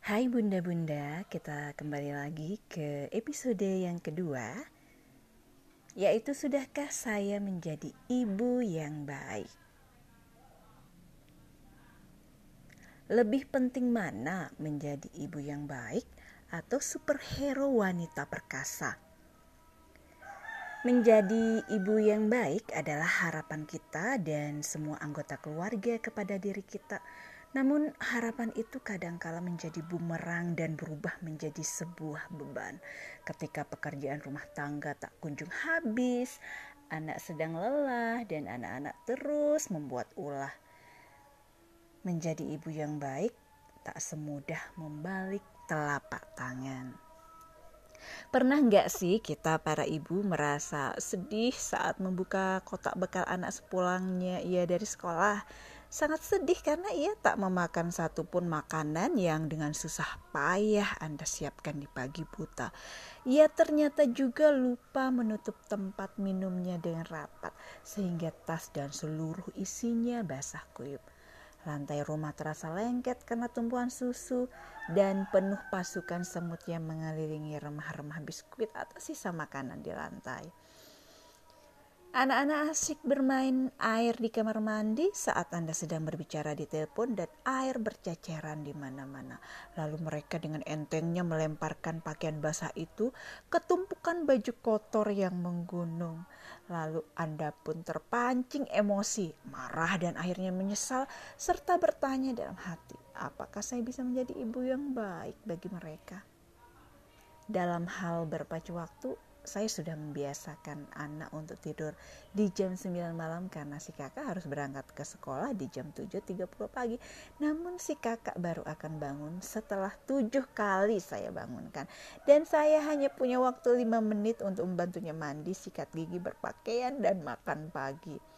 Hai bunda-bunda, kita kembali lagi ke episode yang kedua Yaitu sudahkah saya menjadi ibu yang baik Lebih penting mana menjadi ibu yang baik atau superhero wanita perkasa? Menjadi ibu yang baik adalah harapan kita dan semua anggota keluarga kepada diri kita namun harapan itu kadangkala menjadi bumerang dan berubah menjadi sebuah beban. Ketika pekerjaan rumah tangga tak kunjung habis, anak sedang lelah dan anak-anak terus membuat ulah. Menjadi ibu yang baik tak semudah membalik telapak tangan. Pernah nggak sih kita para ibu merasa sedih saat membuka kotak bekal anak sepulangnya ia dari sekolah? Sangat sedih karena ia tak memakan satupun makanan yang dengan susah payah Anda siapkan di pagi buta. Ia ternyata juga lupa menutup tempat minumnya dengan rapat sehingga tas dan seluruh isinya basah kuyup. Lantai rumah terasa lengket karena tumpuan susu dan penuh pasukan semut yang mengelilingi remah-remah biskuit atau sisa makanan di lantai. Anak-anak asik bermain air di kamar mandi saat Anda sedang berbicara di telepon dan air berceceran di mana-mana. Lalu mereka dengan entengnya melemparkan pakaian basah itu ke tumpukan baju kotor yang menggunung. Lalu Anda pun terpancing emosi, marah dan akhirnya menyesal serta bertanya dalam hati, apakah saya bisa menjadi ibu yang baik bagi mereka? Dalam hal berpacu waktu, saya sudah membiasakan anak untuk tidur di jam 9 malam karena si kakak harus berangkat ke sekolah di jam 7.30 pagi. Namun si kakak baru akan bangun setelah tujuh kali saya bangunkan. Dan saya hanya punya waktu 5 menit untuk membantunya mandi, sikat gigi, berpakaian, dan makan pagi.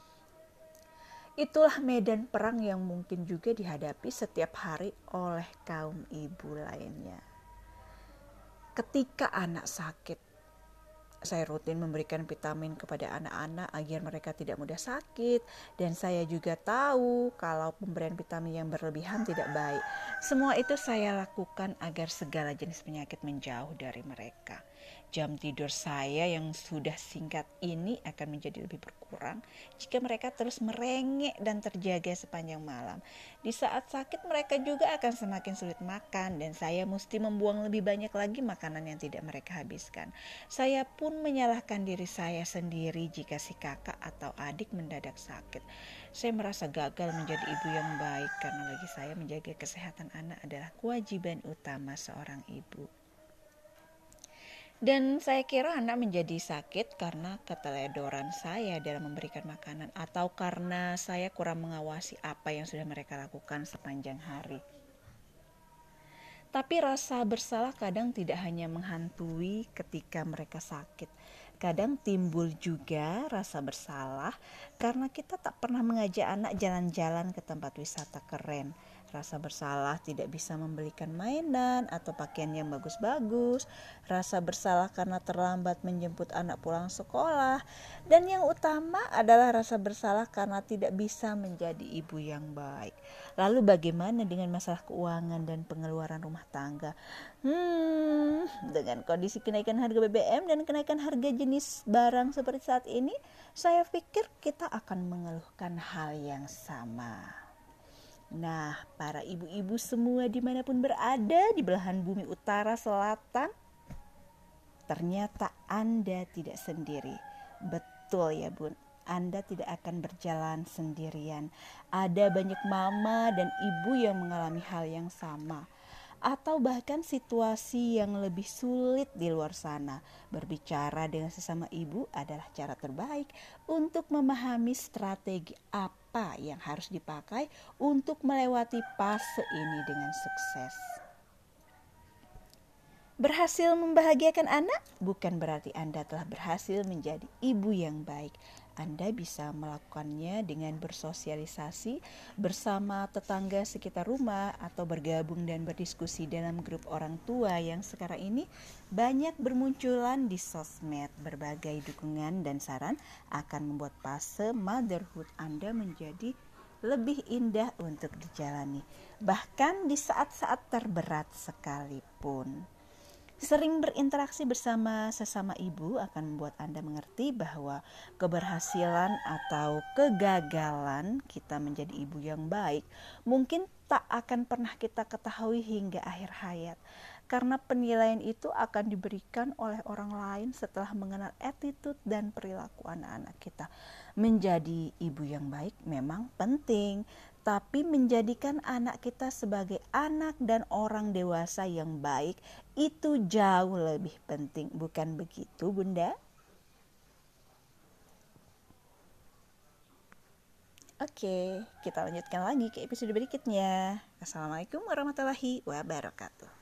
Itulah medan perang yang mungkin juga dihadapi setiap hari oleh kaum ibu lainnya. Ketika anak sakit, saya rutin memberikan vitamin kepada anak-anak agar mereka tidak mudah sakit dan saya juga tahu kalau pemberian vitamin yang berlebihan tidak baik. Semua itu saya lakukan agar segala jenis penyakit menjauh dari mereka jam tidur saya yang sudah singkat ini akan menjadi lebih berkurang jika mereka terus merengek dan terjaga sepanjang malam. Di saat sakit mereka juga akan semakin sulit makan dan saya mesti membuang lebih banyak lagi makanan yang tidak mereka habiskan. Saya pun menyalahkan diri saya sendiri jika si kakak atau adik mendadak sakit. Saya merasa gagal menjadi ibu yang baik karena bagi saya menjaga kesehatan anak adalah kewajiban utama seorang ibu. Dan saya kira anak menjadi sakit karena keteledoran saya dalam memberikan makanan atau karena saya kurang mengawasi apa yang sudah mereka lakukan sepanjang hari. Tapi rasa bersalah kadang tidak hanya menghantui ketika mereka sakit. Kadang timbul juga rasa bersalah karena kita tak pernah mengajak anak jalan-jalan ke tempat wisata keren rasa bersalah tidak bisa membelikan mainan atau pakaian yang bagus-bagus, rasa bersalah karena terlambat menjemput anak pulang sekolah, dan yang utama adalah rasa bersalah karena tidak bisa menjadi ibu yang baik. Lalu bagaimana dengan masalah keuangan dan pengeluaran rumah tangga? Hmm, dengan kondisi kenaikan harga BBM dan kenaikan harga jenis barang seperti saat ini, saya pikir kita akan mengeluhkan hal yang sama. Nah, para ibu-ibu semua di mana pun berada di belahan bumi utara selatan, ternyata Anda tidak sendiri. Betul ya bun, Anda tidak akan berjalan sendirian. Ada banyak mama dan ibu yang mengalami hal yang sama atau bahkan situasi yang lebih sulit di luar sana. Berbicara dengan sesama ibu adalah cara terbaik untuk memahami strategi apa yang harus dipakai untuk melewati fase ini dengan sukses. Berhasil membahagiakan anak bukan berarti Anda telah berhasil menjadi ibu yang baik. Anda bisa melakukannya dengan bersosialisasi bersama tetangga sekitar rumah atau bergabung dan berdiskusi dalam grup orang tua yang sekarang ini banyak bermunculan di sosmed. Berbagai dukungan dan saran akan membuat fase motherhood Anda menjadi lebih indah untuk dijalani, bahkan di saat-saat terberat sekalipun. Sering berinteraksi bersama sesama ibu akan membuat Anda mengerti bahwa keberhasilan atau kegagalan kita menjadi ibu yang baik mungkin tak akan pernah kita ketahui hingga akhir hayat. Karena penilaian itu akan diberikan oleh orang lain setelah mengenal attitude dan perilaku anak-anak kita. Menjadi ibu yang baik memang penting, tapi menjadikan anak kita sebagai anak dan orang dewasa yang baik itu jauh lebih penting, bukan begitu, Bunda? Oke, kita lanjutkan lagi ke episode berikutnya. Assalamualaikum warahmatullahi wabarakatuh.